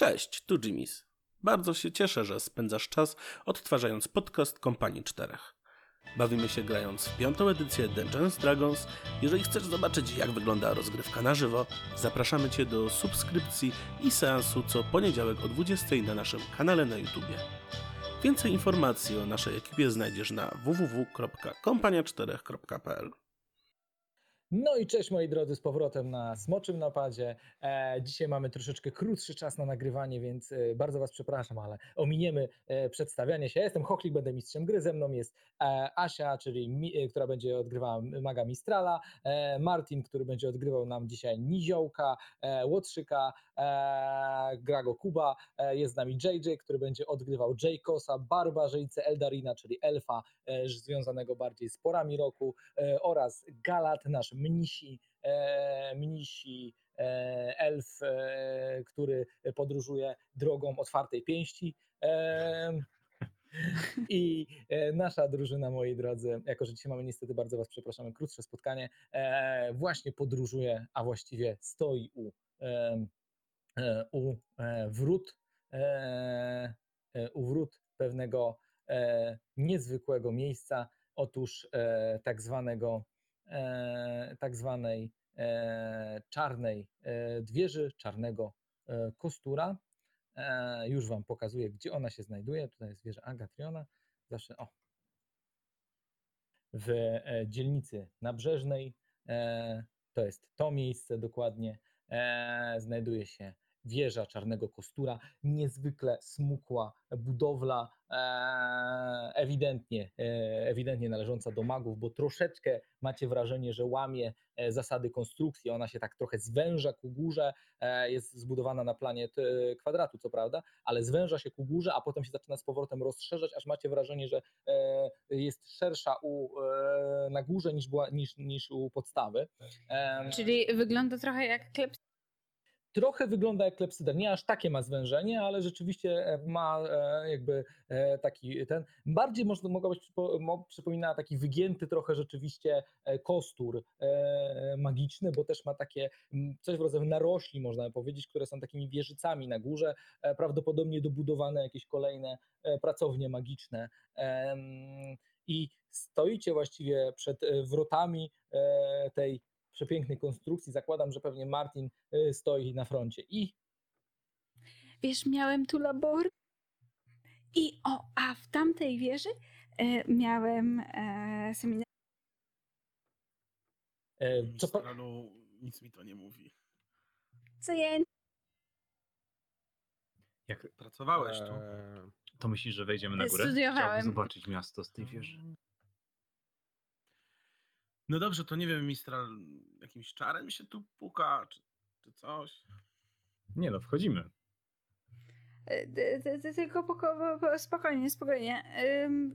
Cześć, tu Jimmy's. Bardzo się cieszę, że spędzasz czas odtwarzając podcast Kompanii Czterech. Bawimy się grając w piątą edycję Dungeons Dragons. Jeżeli chcesz zobaczyć, jak wygląda rozgrywka na żywo, zapraszamy Cię do subskrypcji i seansu co poniedziałek o 20 na naszym kanale na YouTubie. Więcej informacji o naszej ekipie znajdziesz na www.kompania4.pl. No i cześć moi drodzy, z powrotem na Smoczym Napadzie. E, dzisiaj mamy troszeczkę krótszy czas na nagrywanie, więc e, bardzo Was przepraszam, ale ominiemy e, przedstawianie się. Ja jestem Hochlik, będę mistrzem gry, ze mną jest e, Asia, czyli mi, e, która będzie odgrywała maga Mistrala, e, Martin, który będzie odgrywał nam dzisiaj Niziołka, e, Łotrzyka, e, Grago Kuba, e, jest z nami JJ, który będzie odgrywał Jaykosa, Barbarzyńcę Eldarina, czyli elfa e, związanego bardziej z porami roku e, oraz Galat, nasz mnisi, e, mnisi e, elf, e, który podróżuje drogą otwartej pięści. I nasza drużyna, moi drodzy, jako że dzisiaj mamy niestety bardzo Was przepraszamy, krótsze spotkanie, właśnie podróżuje, a właściwie stoi u, u wrót, u wrót pewnego niezwykłego miejsca, otóż tak zwanego tak zwanej e, czarnej e, wieży, czarnego e, kostura. E, już Wam pokazuję, gdzie ona się znajduje. Tutaj jest wieża Agatriona. Zawsze o. W e, dzielnicy nabrzeżnej. E, to jest to miejsce dokładnie. E, znajduje się wieża czarnego kostura, niezwykle smukła budowla, e, ewidentnie, e, ewidentnie należąca do magów, bo troszeczkę macie wrażenie, że łamie e, zasady konstrukcji, ona się tak trochę zwęża ku górze, jest zbudowana na planie kwadratu, co prawda, ale zwęża się ku górze, a potem się zaczyna z powrotem rozszerzać, aż macie wrażenie, że jest szersza u, na górze niż, była, niż, niż u podstawy. Em, Czyli wygląda trochę jak klep. Trochę wygląda jak klepsydra. Nie aż takie ma zwężenie, ale rzeczywiście e, ma e, jakby e, taki ten. Bardziej można mogła być przypo, mo- przypomina taki wygięty trochę rzeczywiście kostur magiczny, bo też ma takie coś w rodzaju narośli, można by powiedzieć, które są takimi wieżycami na górze, prawdopodobnie dobudowane jakieś kolejne pracownie magiczne. I stoicie właściwie przed wrotami tej przepięknej konstrukcji. Zakładam, że pewnie Martin y, stoi na froncie. I Wiesz, miałem tu labor. I o, a w tamtej wieży e, miałem e, seminar. e, co pa- nic mi to nie mówi. Zajęć. Jak Pracowałeś tu. Eee, to myślisz, że wejdziemy na górę? Studiowałem. Chciałbym zobaczyć miasto z tej wieży. No dobrze, to nie wiem, Mistral jakimś czarem się tu puka, czy, czy coś. Nie no, wchodzimy. E, Tylko poko- po- spokojnie, spokojnie.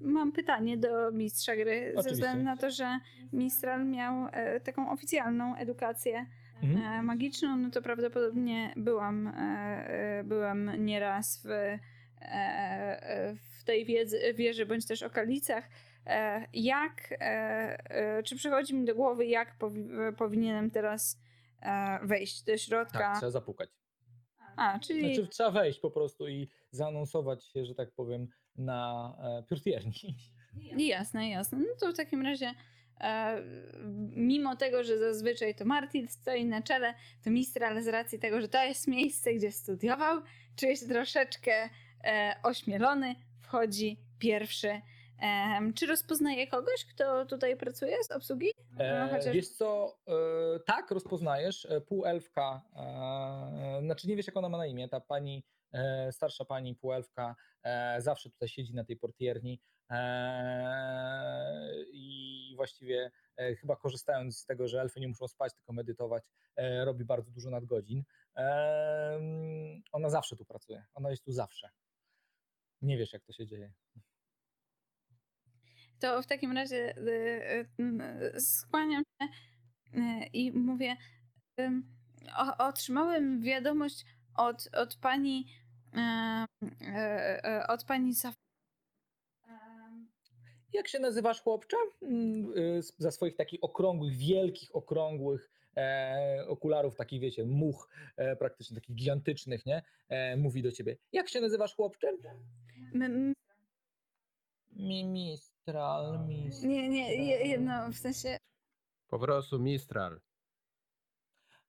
Mam pytanie do mistrza gry. Ze Oczywiście. względu na to, że Mistral miał e, taką oficjalną edukację Mhm. e, magiczną, no to prawdopodobnie byłam, byłam nieraz w, w tej wiedzy, wieży bądź też okolicach. E, Jak, e, e, czy przychodzi mi do głowy, jak powi- powinienem teraz wejść do środka? tak, trzeba zapukać. A, czyli Znaczy, trzeba wejść po prostu i zaanonsować się, że tak powiem, na piórtierni. Jasne, jasne. No to w takim razie, mimo tego, że zazwyczaj to Martin stoi na czele, to Mistral z racji tego, że to jest miejsce, gdzie studiował, czuje się troszeczkę ośmielony, wchodzi pierwszy. Czy rozpoznaje kogoś, kto tutaj pracuje z obsługi? E, chociaż- Wiesz co, e, tak, rozpoznajesz, e, półelfka, znaczy nie wiesz jak ona ma na imię, ta pani, starsza pani półelfka zawsze tutaj siedzi na tej portierni i właściwie chyba korzystając z tego, że elfy nie muszą spać, tylko medytować, robi bardzo dużo nadgodzin. Ona zawsze tu pracuje, ona jest tu zawsze. Nie wiesz jak to się dzieje. To w takim razie y, y, y, skłaniam się i mówię: Otrzymałem wiadomość od, od pani. y, y, Od pani Saf- Jak się nazywasz chłopcze? Mm, Za swoich takich okrągłych, wielkich, okrągłych e, okularów, takich wiecie, much e, praktycznie takich gigantycznych, nie? E, mówi do ciebie, jak się nazywasz chłopcze? M- m- Mimistral, mistral. nie, nie, je- jedno, w sensie... Po prostu Mistral.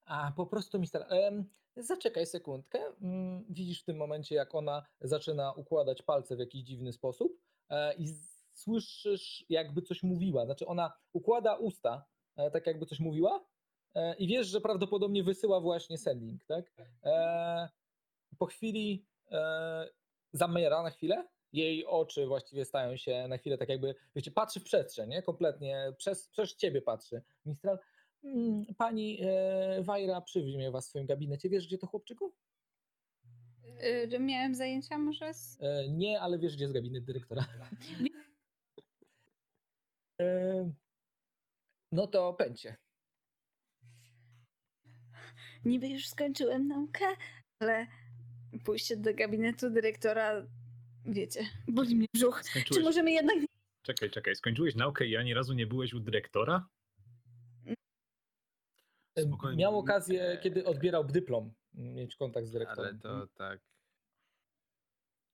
A, po prostu Mistral. Em, zaczekaj sekundkę. Mm, widzisz w tym momencie, jak ona zaczyna układać palce w jakiś dziwny sposób e, i z- słyszysz, jakby coś mówiła. Znaczy, ona układa usta, e, tak jakby coś mówiła e, i wiesz, że prawdopodobnie wysyła właśnie sending, tak? E, po chwili e, zamiera na chwilę. Jej oczy właściwie stają się na chwilę tak jakby, wiecie, patrzy w przestrzeń, nie? Kompletnie, przez, przez ciebie patrzy. Mistral, "Mm, pani e, Wajra przyjmie was w swoim gabinecie. Wiesz, gdzie to chłopczyku? y, miałem zajęcia może z... E, nie, ale wiesz, gdzie jest gabinet dyrektora. e, no to pęcie. Niby już skończyłem naukę, ale pójście do gabinetu dyrektora, wiecie, boli mnie brzuch. Czy Skończyłeś... możemy jednak... Czekaj, czekaj, skończyłeś naukę i ani razu nie byłeś u dyrektora? E, Spokojnie. Miał okazję, kiedy odbierał dyplom, mieć kontakt z dyrektorem. Ale to tak.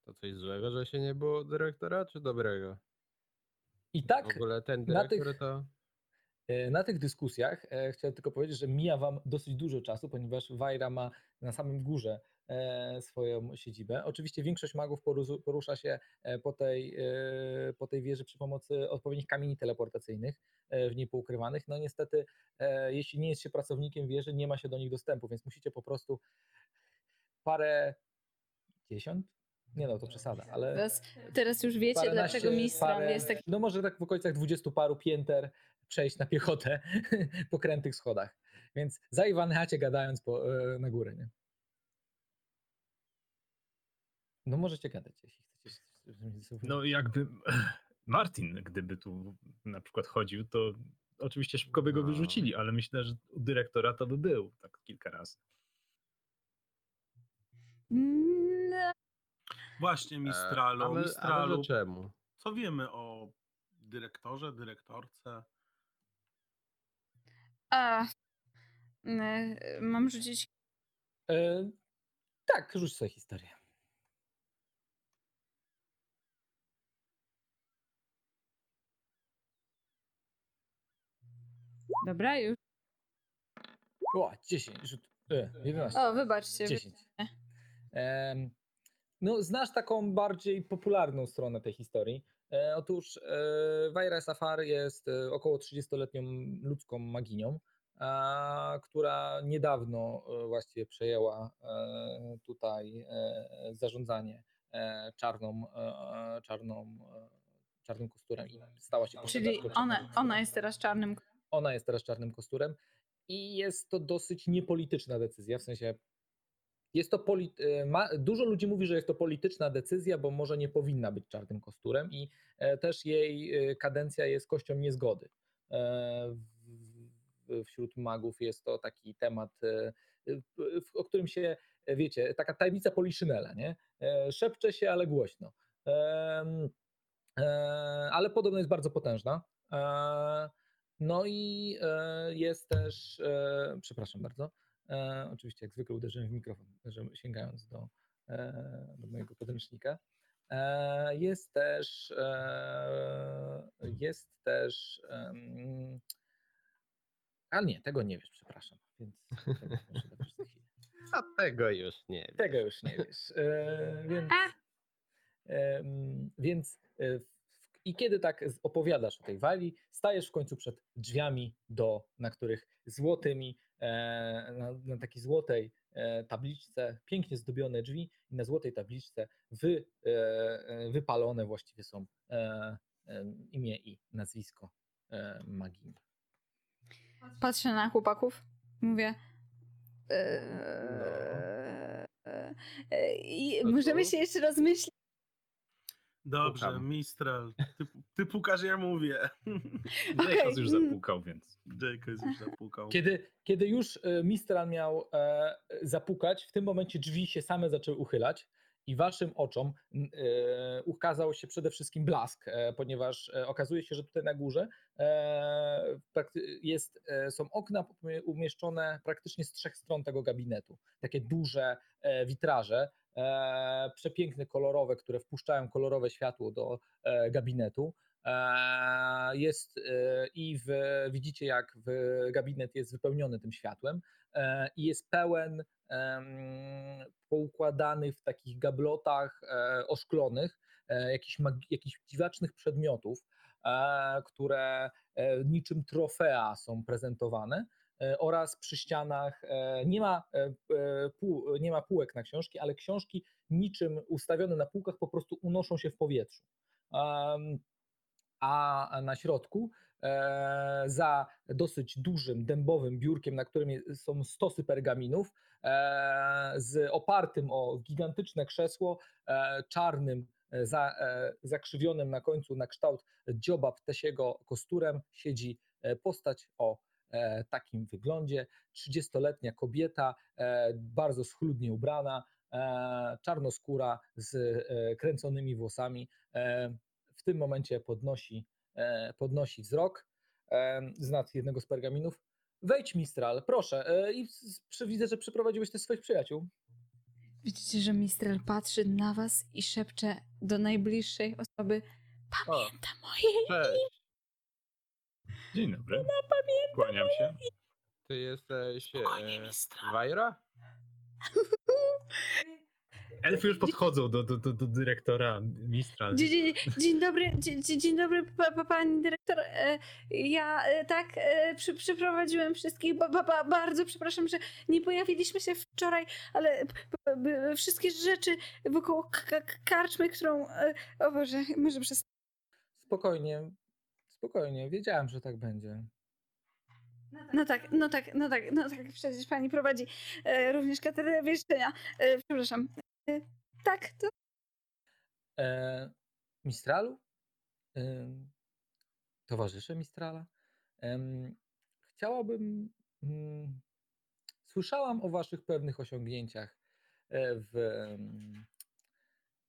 To coś złego, że się nie było dyrektora, czy dobrego? I W tak ogóle ten na dyrektor tych- to. E, Na tych dyskusjach e, chciałem tylko powiedzieć, że mija Wam dosyć dużo czasu, ponieważ Wajra ma na samym górze swoją siedzibę. Oczywiście większość magów porusza się e, po tej, e, po tej wieży przy pomocy odpowiednich kamieni teleportacyjnych e, w niej poukrywanych. No niestety, e, jeśli nie jest się pracownikiem wieży, nie ma się do nich dostępu, więc musicie po prostu parę dziesiąt? Nie no, to przesada, ale Teraz, teraz już wiecie, dlaczego parę- jest taki... No może tak w okolicach dwudziestu paru pięter przejść na piechotę po krętych schodach. Więc za Iwanacie gadając po, e, na górę, nie? No możecie gadać, jeśli chcecie. No jakby Martin, gdyby tu na przykład chodził, to oczywiście szybko by go No. wyrzucili, ale myślę, że u dyrektora to by był tak kilka razy. No, Właśnie E, Mistralu, ale, Mistralu. ale czemu? Co wiemy o dyrektorze, dyrektorce? a... Mam rzucić... E, tak, rzuć sobie historię. Dobra, już. O, 10, rzut. E, 11. O, wybaczcie. wy- 10. Em, No, znasz taką bardziej popularną stronę tej historii. E, otóż e, Wajra Safar jest e, około 30-letnią ludzką maginią, a, która niedawno e, właściwie przejęła e, tutaj e, zarządzanie e, czarną, e, czarną, e, czarnym kosturem i stała się Czyli ona, ona jest teraz czarnym... Ona jest teraz czarnym kosturem i jest to dosyć niepolityczna decyzja, w sensie jest to e, ma, dużo ludzi mówi, że jest to polityczna decyzja, bo może nie powinna być czarnym kosturem i e, też jej e, kadencja jest kością niezgody. Wśród magów jest to taki temat, o którym się, wiecie, taka tajemnica Poliszynela, nie? Szepcze się, ale głośno. Ale podobno jest bardzo potężna. No i e, jest też, e, przepraszam bardzo, e, oczywiście jak zwykle uderzyłem w mikrofon, że sięgając do, e, do mojego podręcznika. E, jest też, e, jest też, a nie, tego nie wiesz, przepraszam, więc tego muszę dowiedzieć za chwilę. A tego już nie wiem. Tego już nie wiesz. E, więc, więc w- i kiedy tak opowiadasz o tej wali, stajesz w końcu przed drzwiami, do, na których złotymi, e, na, na takiej złotej e, tabliczce, pięknie zdobione drzwi i na złotej tabliczce wy, e, wypalone właściwie są e, e, imię i nazwisko e, magini. Patrzę na chłopaków, mówię. Eee, i No możemy to- się jeszcze rozmyślić. Dobrze, Pukam. Mistral. Ty, ty pukasz, ja mówię. Jacobs już mm. zapukał, więc Jacobs już zapukał. Kiedy, kiedy już e, Mistral miał e, zapukać, w tym momencie drzwi się same zaczęły uchylać i waszym oczom e, ukazał się przede wszystkim blask, e, ponieważ e, okazuje się, że tutaj na górze e, prakty- jest, e, są okna umieszczone praktycznie z trzech stron tego gabinetu. Takie duże e, witraże, przepiękne, kolorowe, które wpuszczają kolorowe światło do e, gabinetu. E, Jest e, i w, widzicie, jak w gabinet jest wypełniony tym światłem e, i jest pełen em, poukładanych w takich gablotach e, oszklonych e, jakichś, jakichś dziwacznych przedmiotów, e, które e, niczym trofea są prezentowane e, oraz przy ścianach e, nie ma, e, e, pół, nie ma półek na książki, ale książki niczym ustawione na półkach po prostu unoszą się w powietrzu. A na środku e, za dosyć dużym dębowym biurkiem, na którym są stosy pergaminów, e, z opartym o gigantyczne krzesło, e, czarnym, e, za, e, zakrzywionym na końcu na kształt dzioba ptasiego kosturem, siedzi e, postać o e, takim wyglądzie. 30-letnia kobieta, e, bardzo schludnie ubrana, e, czarnoskóra z e, kręconymi włosami. E, w tym momencie podnosi, e, podnosi wzrok e, z nad jednego z pergaminów. Wejdź, Mistral, proszę. E, I widzę, że przyprowadziłeś też swoich przyjaciół. Widzicie, że Mistrel patrzy na was i szepcze do najbliższej osoby Pamięta mojej Cześć, Dzień dobry. Kłaniam się. ty jesteś Spokojnie, e, mistrz. Wajra? Elfy już podchodzą do, do, do, do dyrektora, mistrza. Dzień, dzień, dzień dobry, dzień, dzień dzień dobry, pa, pa, pani dyrektor. E, Ja e, tak e, przy, przyprowadziłem wszystkich. Ba, ba, ba, bardzo przepraszam, że nie pojawiliśmy się wczoraj, ale p, p, b- wszystkie rzeczy wokół k- k- karczmy, którą. e, O Boże, może przez. Spokojnie, spokojnie. Wiedziałem, że tak będzie. No tak, no tak, no tak, no tak, przecież pani prowadzi e, również katedrę wieszczenia. E, przepraszam. E, tak, to E, Mistralu? Ym, Towarzysze Mistrala? Chciałabym. mm, Słyszałam o Waszych pewnych osiągnięciach e, w.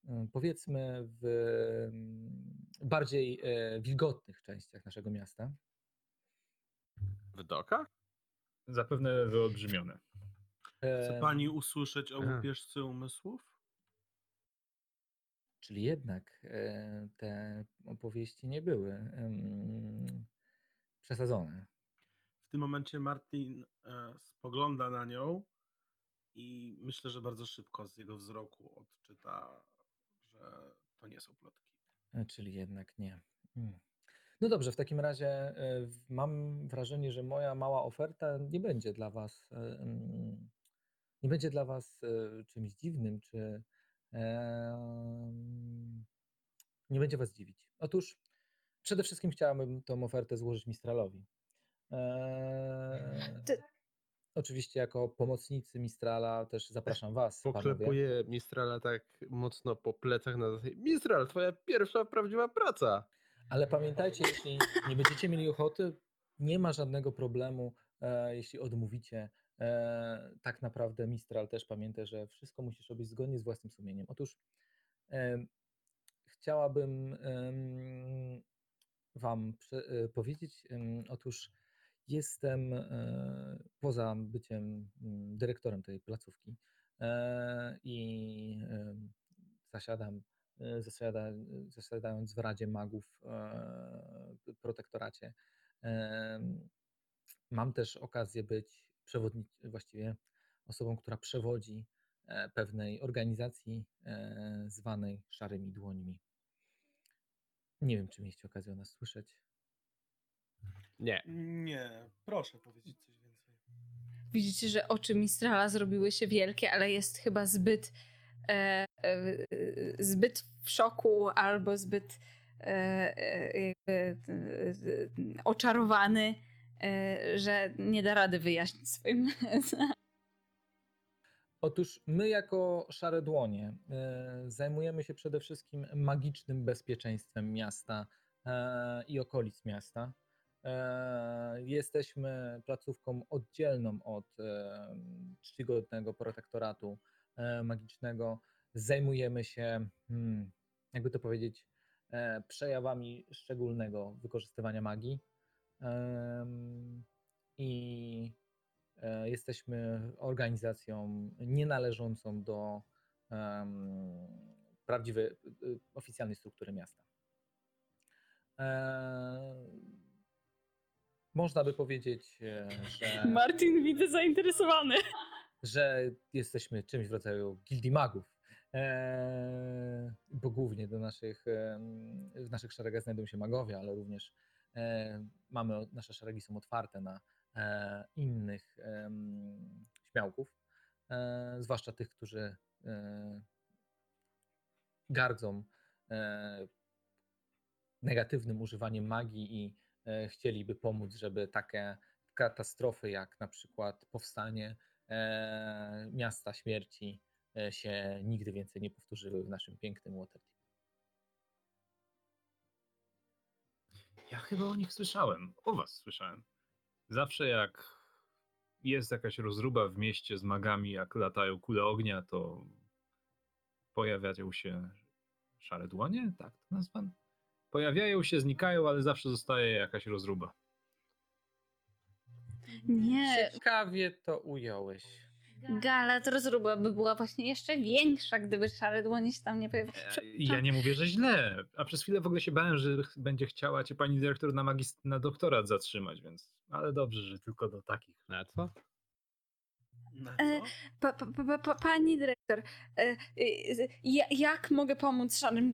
em, Powiedzmy, w em, bardziej e, wilgotnych częściach naszego miasta. W dokach? Zapewne wyolbrzymione. Chce Em, pani usłyszeć o łupieżce umysłów? Czyli jednak e, te opowieści nie były przesadzone. W tym momencie Martin e, spogląda na nią i myślę, że bardzo szybko z jego wzroku odczyta, to nie są plotki. E, Czyli jednak nie. Mm. No dobrze, w takim razie e, mam wrażenie, że moja mała oferta nie będzie dla Was e, mm, nie będzie dla Was e, czymś dziwnym, czy nie będzie Was dziwić. Otóż przede wszystkim chciałabym tą ofertę złożyć Mistralowi. E, Ty- Oczywiście jako pomocnicy Mistrala też zapraszam Was, panowie. Poklepuje Mistrala tak mocno po plecach na zasadzie Mistral, twoja pierwsza prawdziwa praca. Ale pamiętajcie, jeśli nie będziecie mieli ochoty, nie ma żadnego problemu, e, jeśli odmówicie. E, tak naprawdę Mistral też pamięta, że wszystko musisz robić zgodnie z własnym sumieniem. Otóż em, chciałabym Wam prze, e, powiedzieć, otóż jestem e, poza byciem mm, dyrektorem tej placówki e, i em, zasiadam e, zasiada, zasiadając w Radzie Magów e, protektoracie. Mam też okazję być przewodni- właściwie osobą, która przewodzi e, pewnej organizacji e, zwanej Szarymi Dłońmi. Nie wiem, czy mieliście okazję o nas słyszeć. Nie. Nie, proszę powiedzieć coś więcej. Widzicie, że oczy Mistrala zrobiły się wielkie, ale jest chyba zbyt e, e, zbyt w szoku albo zbyt e, e, e, oczarowany, e, że nie da rady wyjaśnić swoim. Otóż my jako Szare Dłonie e, zajmujemy się przede wszystkim magicznym bezpieczeństwem miasta e, i okolic miasta. E, Jesteśmy placówką oddzielną od e, czcigodnego protektoratu e, magicznego. zajmujemy się, hmm, jakby to powiedzieć, przejawami szczególnego wykorzystywania magii. I jesteśmy organizacją nienależącą do prawdziwej, oficjalnej struktury miasta. E, Można by powiedzieć, e, że Martin widzę zainteresowany. że jesteśmy czymś w rodzaju gildii magów. Eee, bo głównie do naszych, em, w naszych szeregach znajdują się magowie, ale również e, mamy, nasze szeregi są otwarte na e, innych em, śmiałków, e, zwłaszcza tych, którzy e, gardzą e, negatywnym używaniem magii i e, chcieliby pomóc, żeby takie katastrofy jak na przykład powstanie e, miasta śmierci e, się nigdy więcej nie powtórzyły w naszym pięknym Waterdeep. Ja chyba o nich słyszałem. O was słyszałem. Zawsze jak jest jakaś rozruba w mieście z magami, jak latają kule ognia, to pojawiają się szare dłonie, tak to nazwam? Pojawiają się, znikają, ale zawsze zostaje jakaś rozruba. Nie, Ciekawie to ująłeś. gala to rozruba by była właśnie jeszcze większa, gdyby szare dłonie się tam nie pojawiły. E, Ja nie mówię, że źle, a przez chwilę w ogóle się bałem, że będzie chciała cię pani dyrektor na, magist- na doktorat zatrzymać, więc ale dobrze, że tylko do takich. Na co? Na E, co? Pa, pa, pa, pa, pani dyrektor, e, e, ja, jak mogę pomóc szarym?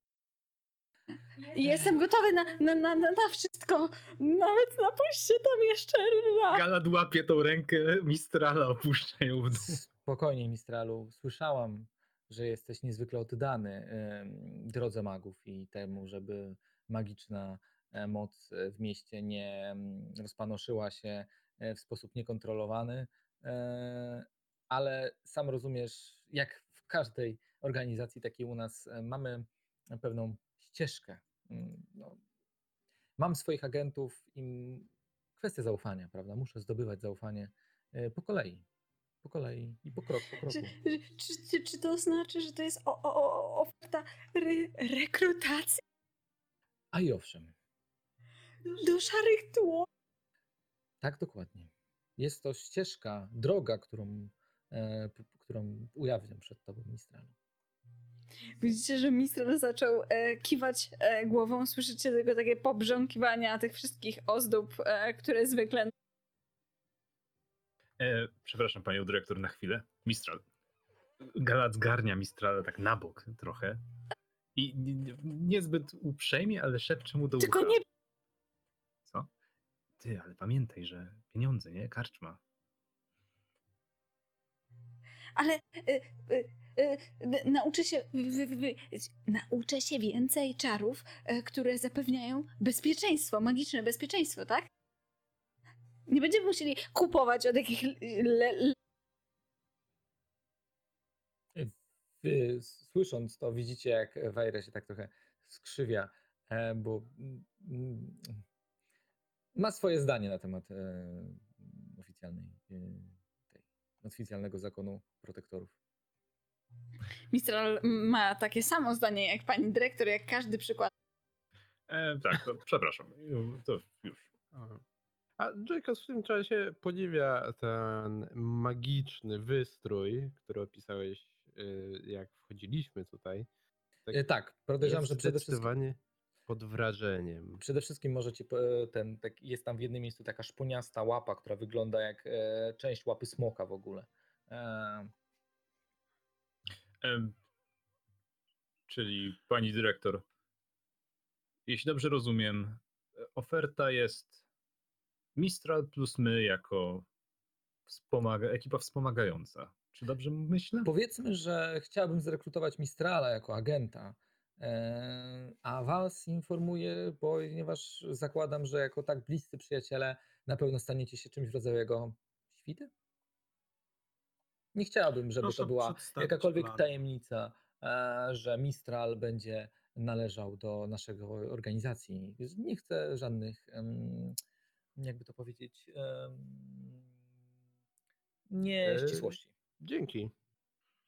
Jestem gotowy na, na, na, na, wszystko. Nawet na pójście tam jeszcze raz. Gala łapie tą rękę Mistrala, opuszcza ją w dół. Spokojnie, Mistralu. Słyszałam, że jesteś niezwykle oddany drodze magów i temu, żeby magiczna e, moc w mieście nie rozpanoszyła się e, w sposób niekontrolowany. E, Ale sam rozumiesz, jak w każdej organizacji takiej u nas mamy pewną ścieżkę. Mm, No, mam swoich agentów i m- kwestia zaufania, prawda? Muszę zdobywać zaufanie e, po kolei. Po kolei i po krok po kroku. Czy, czy, czy, czy to znaczy, że to jest o, o, o, oferta re, rekrutacji A i owszem, do szarych tłon? tak dokładnie. Jest to ścieżka, droga, którą, e, którą ujawniam przed tobą, Mistralu. Widzicie, że Mistral zaczął e, kiwać e, głową. Słyszycie tylko takie pobrząkiwania tych wszystkich ozdób, e, które zwykle E, przepraszam panią dyrektor na chwilę. Mistral. Gala zgarnia Mistrala tak na bok trochę. I nie- nie- niezbyt uprzejmie, ale szepcze mu do Tylko ucha. nie- Co? Ty, ale pamiętaj, że pieniądze, nie? Karczma. ale e, e, n- nauczę się, wy, nauczę się więcej czarów, e, które zapewniają bezpieczeństwo, magiczne bezpieczeństwo, tak? Nie będziemy musieli kupować od jakich le, le, słysząc to, widzicie, jak Wejra się tak trochę skrzywia, e, bo mm, mm, ma swoje zdanie na temat e, oficjalnej, e, oficjalnego zakonu protektorów. Mistral ma takie samo zdanie jak pani dyrektor, jak każdy przykład. E, tak, to, przepraszam. To już. Aha. A Jacobs w tym czasie podziwia ten magiczny wystrój, który opisałeś, y, jak wchodziliśmy tutaj. E, Tak, podejrzewam, że przede wszystkim, pod wrażeniem. przede wszystkim możecie, ten, tak, jest tam w jednym miejscu taka szponiasta łapa, która wygląda jak e, część łapy smoka w ogóle. E, czyli pani dyrektor, jeśli dobrze rozumiem, oferta jest Mistral plus my jako wspomaga- ekipa wspomagająca. Czy dobrze myślę? Powiedzmy, że chciałbym zrekrutować Mistrala jako agenta, a was informuję, ponieważ zakładam, że jako tak bliscy przyjaciele na pewno staniecie się czymś w rodzaju jego świty? Nie chciałbym, żeby Proszę to była jakakolwiek plan. tajemnica, e, że Mistral będzie należał do naszego organizacji. Nie chcę żadnych, jakby to powiedzieć, em, E, nieścisłości. Dzięki.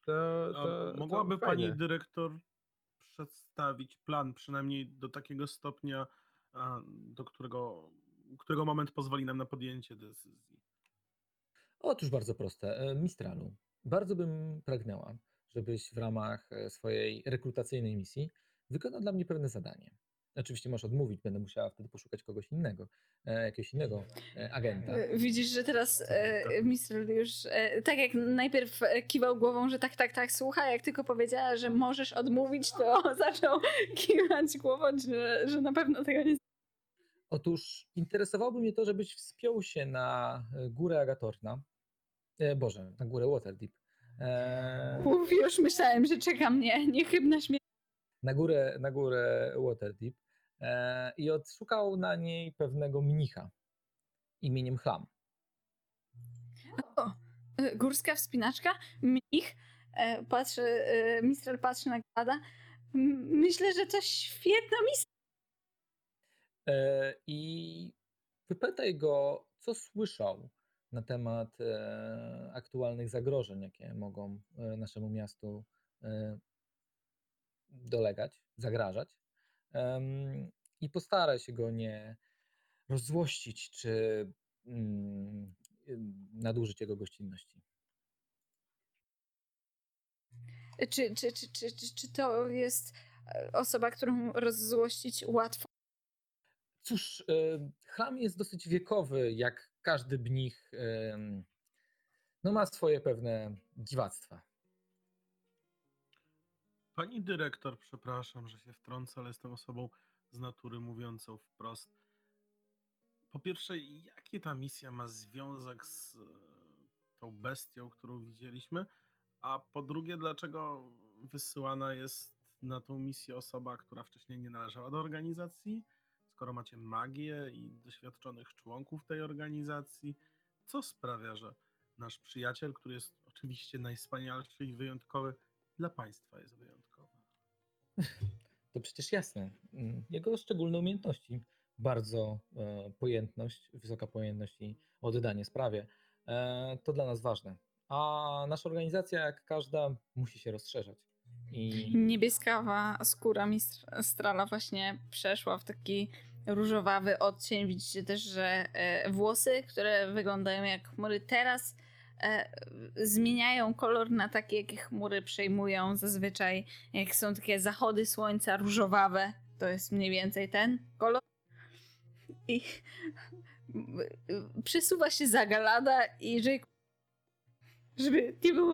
To, to, mogłaby to pani dyrektor przedstawić plan, przynajmniej do takiego stopnia, do którego, którego moment pozwoli nam na podjęcie decyzji. Otóż bardzo proste. E, Mistralu, bardzo bym pragnęła, żebyś w ramach e, swojej rekrutacyjnej misji wykonał dla mnie pewne zadanie. Oczywiście możesz odmówić, będę musiała wtedy poszukać kogoś innego, e, jakiegoś innego agenta. Widzisz, że teraz e, Mistral już e, tak jak najpierw kiwał głową, że tak, tak, tak, słucha, jak tylko powiedziała, że możesz odmówić, to zaczął kiwać głową, że, że na pewno tego nie Otóż interesowałoby mnie to, żebyś wspiął się na górę Agatorna, Boże, na górę Waterdeep, e, Uf, już myślałem, że czeka mnie niechybna śmierć. na górę, na górę Waterdeep e, i odszukał na niej pewnego mnicha imieniem Chlam. O, e, górska wspinaczka, mnich, e, patrzy, e, Mistral patrzy na Gada. M- Myślę, że to świetna misja. E, I wypytaj go, co słyszał na temat e, aktualnych zagrożeń, jakie mogą e, naszemu miastu e, dolegać, zagrażać. I postaraj się go nie rozzłościć, czy mm, nadużyć jego gościnności. Czy, czy, czy, czy, czy, to jest osoba, którą rozzłościć łatwo? Cóż, chlam jest dosyć wiekowy, jak każdy mnich. em, No ma swoje pewne dziwactwa. Pani dyrektor, przepraszam, że się wtrącę, ale jestem osobą z natury mówiącą wprost. Po pierwsze, jaki ta misja ma związek z e, tą bestią, którą widzieliśmy? A po drugie, dlaczego wysyłana jest na tą misję osoba, która wcześniej nie należała do organizacji? Skoro macie magię i doświadczonych członków tej organizacji, co sprawia, że nasz przyjaciel, który jest oczywiście najwspanialszy i wyjątkowy, dla państwa jest wyjątkowy? To przecież jasne. Jego szczególne umiejętności, bardzo e, pojętność, wysoka pojętność i oddanie sprawie, e, to dla nas ważne. A nasza organizacja, jak każda, musi się rozszerzać. I Niebieskawa skóra Mistrala właśnie przeszła w taki różowawy odcień. Widzicie też, że e, włosy, które wyglądają jak chmury teraz, e, zmieniają kolor na takie, jakie chmury przejmują zazwyczaj, jak są takie zachody słońca różowawe. To jest mniej więcej ten kolor. I przesuwa się za Galada i żeby nie było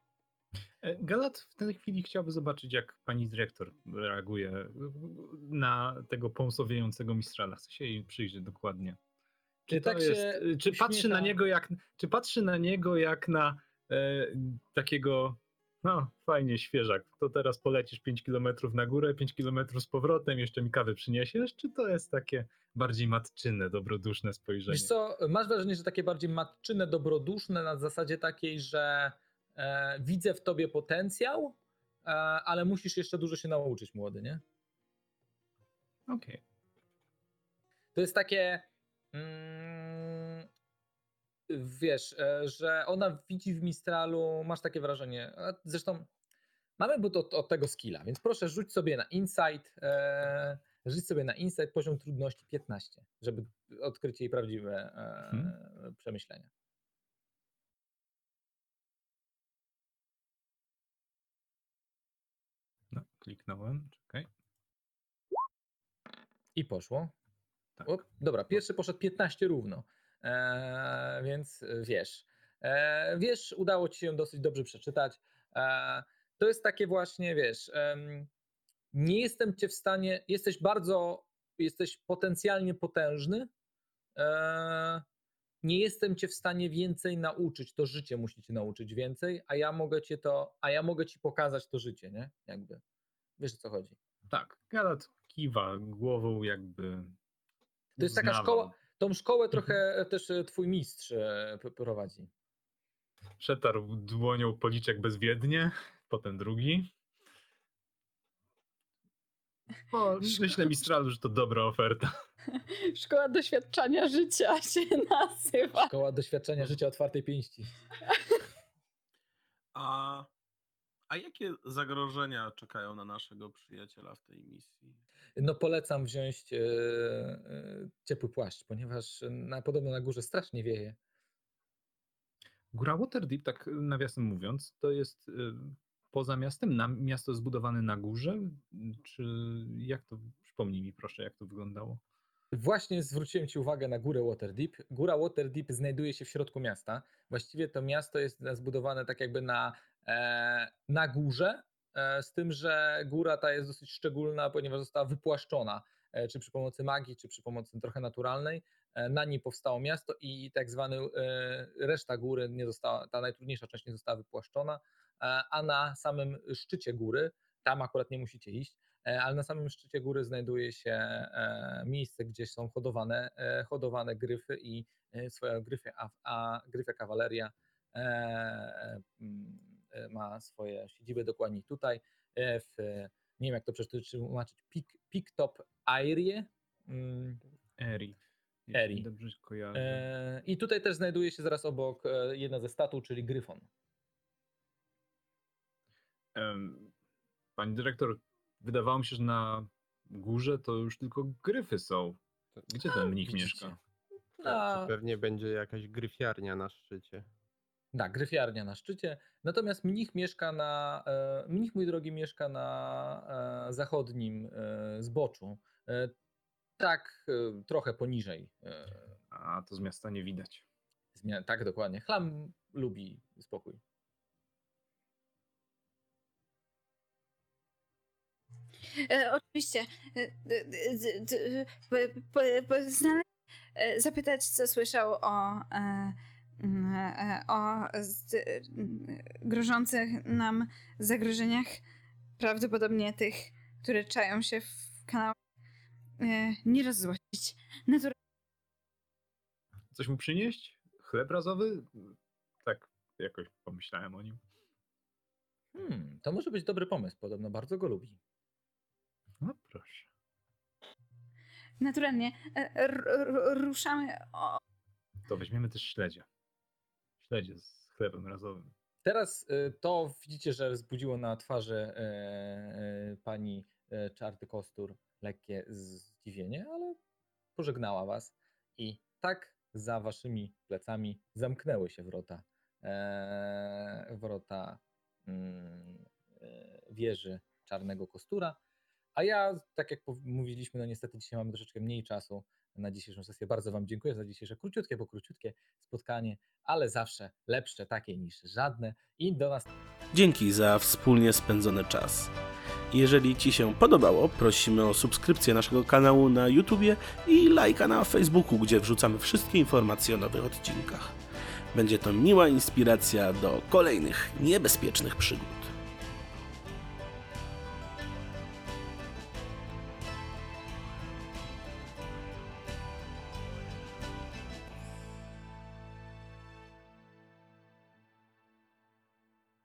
Galat w tej chwili chciałby zobaczyć, jak pani dyrektor reaguje na tego pąsowiejącego mistrala. Chce się jej przyjrzeć dokładnie. Czy tak się czy patrzy na niego jak, czy patrzy na niego jak na e, takiego, no fajnie, świeżak, to teraz polecisz 5 km na górę, 5 km z powrotem, jeszcze mi kawę przyniesiesz, czy to jest takie bardziej matczynne, dobroduszne spojrzenie? Wiesz co, masz wrażenie, że takie bardziej matczyne, dobroduszne na zasadzie takiej, że e, widzę w tobie potencjał, e, ale musisz jeszcze dużo się nauczyć, młody, nie? Okej. To jest takie. Mm, wiesz, e, że ona widzi w Mistralu, masz takie wrażenie. Zresztą mamy bo to od tego skilla, więc proszę rzuć sobie na insight. E, rzuć sobie na insight poziom trudności 15, żeby odkryć jej prawdziwe e, Mhm. przemyślenia. Kliknąłem, czekaj. I poszło. Tak. O, dobra, pierwszy poszedł 15 równo, e, więc e, wiesz. E, wiesz, udało ci się dosyć dobrze przeczytać. E, to jest takie właśnie, wiesz, nie jestem cię w stanie, jesteś bardzo, jesteś potencjalnie potężny, nie jestem cię w stanie więcej nauczyć, to życie musi cię nauczyć więcej, a ja mogę cię to, a ja mogę ci pokazać to życie, nie? Jakby. Wiesz o co chodzi. Tak, Galat kiwa głową jakby To jest taka szkoła, tą szkołę trochę też e, twój mistrz e, prowadzi. Przetarł dłonią policzek bezwiednie, potem drugi. O, myślę Mistralu, że to dobra oferta. Szkoła doświadczania życia się nazywa. Szkoła doświadczenia życia otwartej pięści. A, jakie zagrożenia czekają na naszego przyjaciela w tej misji? No polecam wziąć e, e, ciepły płaszcz, ponieważ na, podobno na górze strasznie wieje. Góra Waterdeep, tak nawiasem mówiąc, to jest y, poza miastem? Na, miasto zbudowane na górze? Czy jak to, przypomnij mi proszę, jak to wyglądało? Właśnie zwróciłem Ci uwagę na górę Waterdeep. Góra Waterdeep znajduje się w środku miasta. Właściwie to miasto jest zbudowane tak jakby na, e, na górze, e, z tym, że góra ta jest dosyć szczególna, ponieważ została wypłaszczona, e, czy przy pomocy magii, czy przy pomocy trochę naturalnej. E, na niej powstało miasto i tak zwany e, reszta góry nie została, ta najtrudniejsza część nie została wypłaszczona, e, a na samym szczycie góry, tam akurat nie musicie iść, E, ale na samym szczycie góry znajduje się e, miejsce, gdzie są hodowane, e, hodowane gryfy i swoje gryfy, a, a gryfia kawaleria mm, ma swoje siedziby dokładnie tutaj, w, nie wiem jak to przetłumaczyć, Pik, Piktop Airie. Mm. Eri. Eri. Dobrze kojarzę. I tutaj też znajduje się zaraz obok jedna ze statu, czyli Gryfon. Pani dyrektor, wydawało mi się, że na górze to już tylko gryfy są. Gdzie ten mnich mieszka? Tak, czy pewnie będzie jakaś gryfiarnia na szczycie. Tak, gryfiarnia na szczycie. Natomiast mnich mieszka na. E, mnich, mój drogi, mieszka na e, zachodnim e, zboczu. Tak, trochę poniżej. A to z miasta nie widać. zmian- tak, dokładnie. Chlam lubi spokój. E, oczywiście. E, zapytać, co słyszał o, e, o grożących nam zagrożeniach, prawdopodobnie tych, które czają się w kanałach. E, nie rozzłościć. Naturalnie Coś mu przynieść? Chleb razowy? Tak, jakoś pomyślałem o nim. Hmm, to może być dobry pomysł. Podobno bardzo go lubi. No proszę. Naturalnie. E, r- r- ruszamy. O, To weźmiemy też śledzie. Śledzie z chlebem razowym. Teraz y, to widzicie, że wzbudziło na twarzy e, e, pani e, Czarty Kostur lekkie zdziwienie, ale pożegnała was i tak za waszymi plecami zamknęły się wrota, wrota mm, wieży Czarnego Kostura. A ja, tak jak mówiliśmy, no niestety dzisiaj mamy troszeczkę mniej czasu na dzisiejszą sesję. Bardzo Wam dziękuję za dzisiejsze króciutkie, bo króciutkie spotkanie, ale zawsze lepsze takie niż żadne. I do nas Dzięki za wspólnie spędzony czas. Jeżeli Ci się podobało, prosimy o subskrypcję naszego kanału na YouTubie i lajka na Facebooku, gdzie wrzucamy wszystkie informacje o nowych odcinkach. Będzie to miła inspiracja do kolejnych niebezpiecznych przygód.